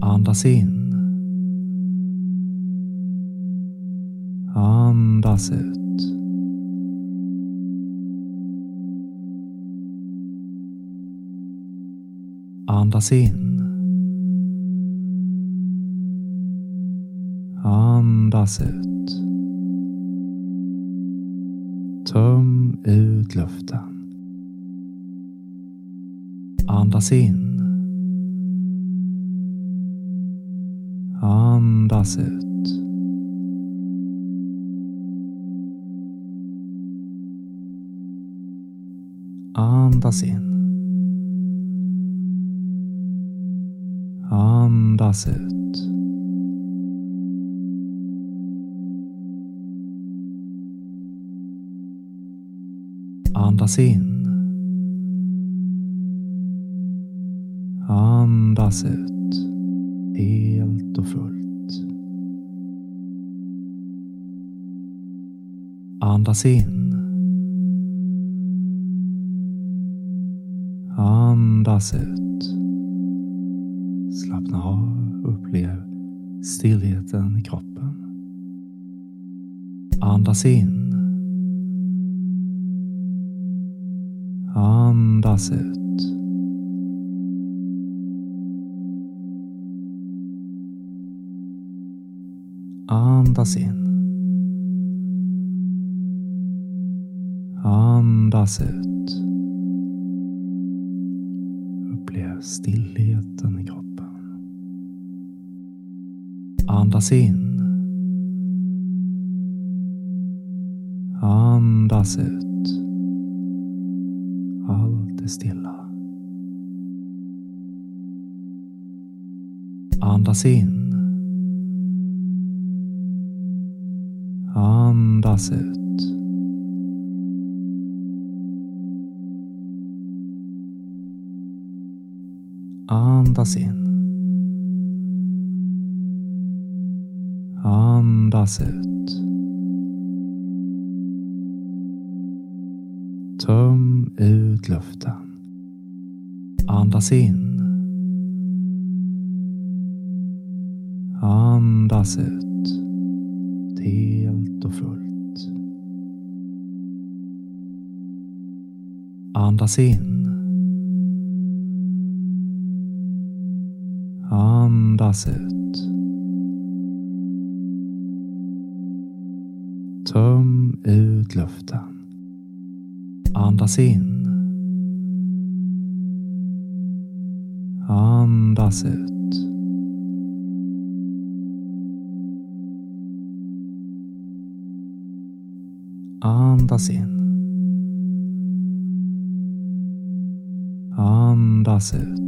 Andas in. Andas ut. Andas in. Andas ut. Töm ut luften. Andas in. Andas ut. Andas in. Andas ut. Andas in. Andas ut. Helt och fullt. Andas in. Andas ut. Slappna av och upplev stillheten i kroppen. Andas in. Andas ut. Andas in. Andas ut. Upplev stillheten i kroppen. Andas in. Andas ut. Allt är stilla. Andas in. Andas ut. Andas in. Andas ut. Töm ut luften. Andas in. Andas ut. Helt och fullt. Andas in. Andas ut. Töm ut luften. Andas in. Andas ut. Andas in. Andas ut.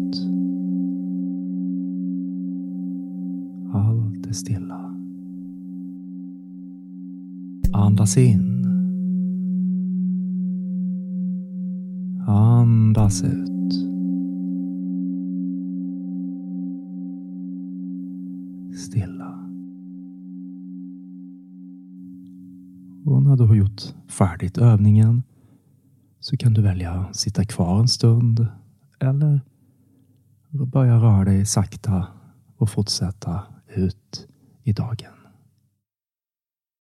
Allt är stilla. Andas in. Andas ut. Stilla. Och när du har gjort färdigt övningen så kan du välja att sitta kvar en stund eller börja röra dig sakta och fortsätta ut i dagen.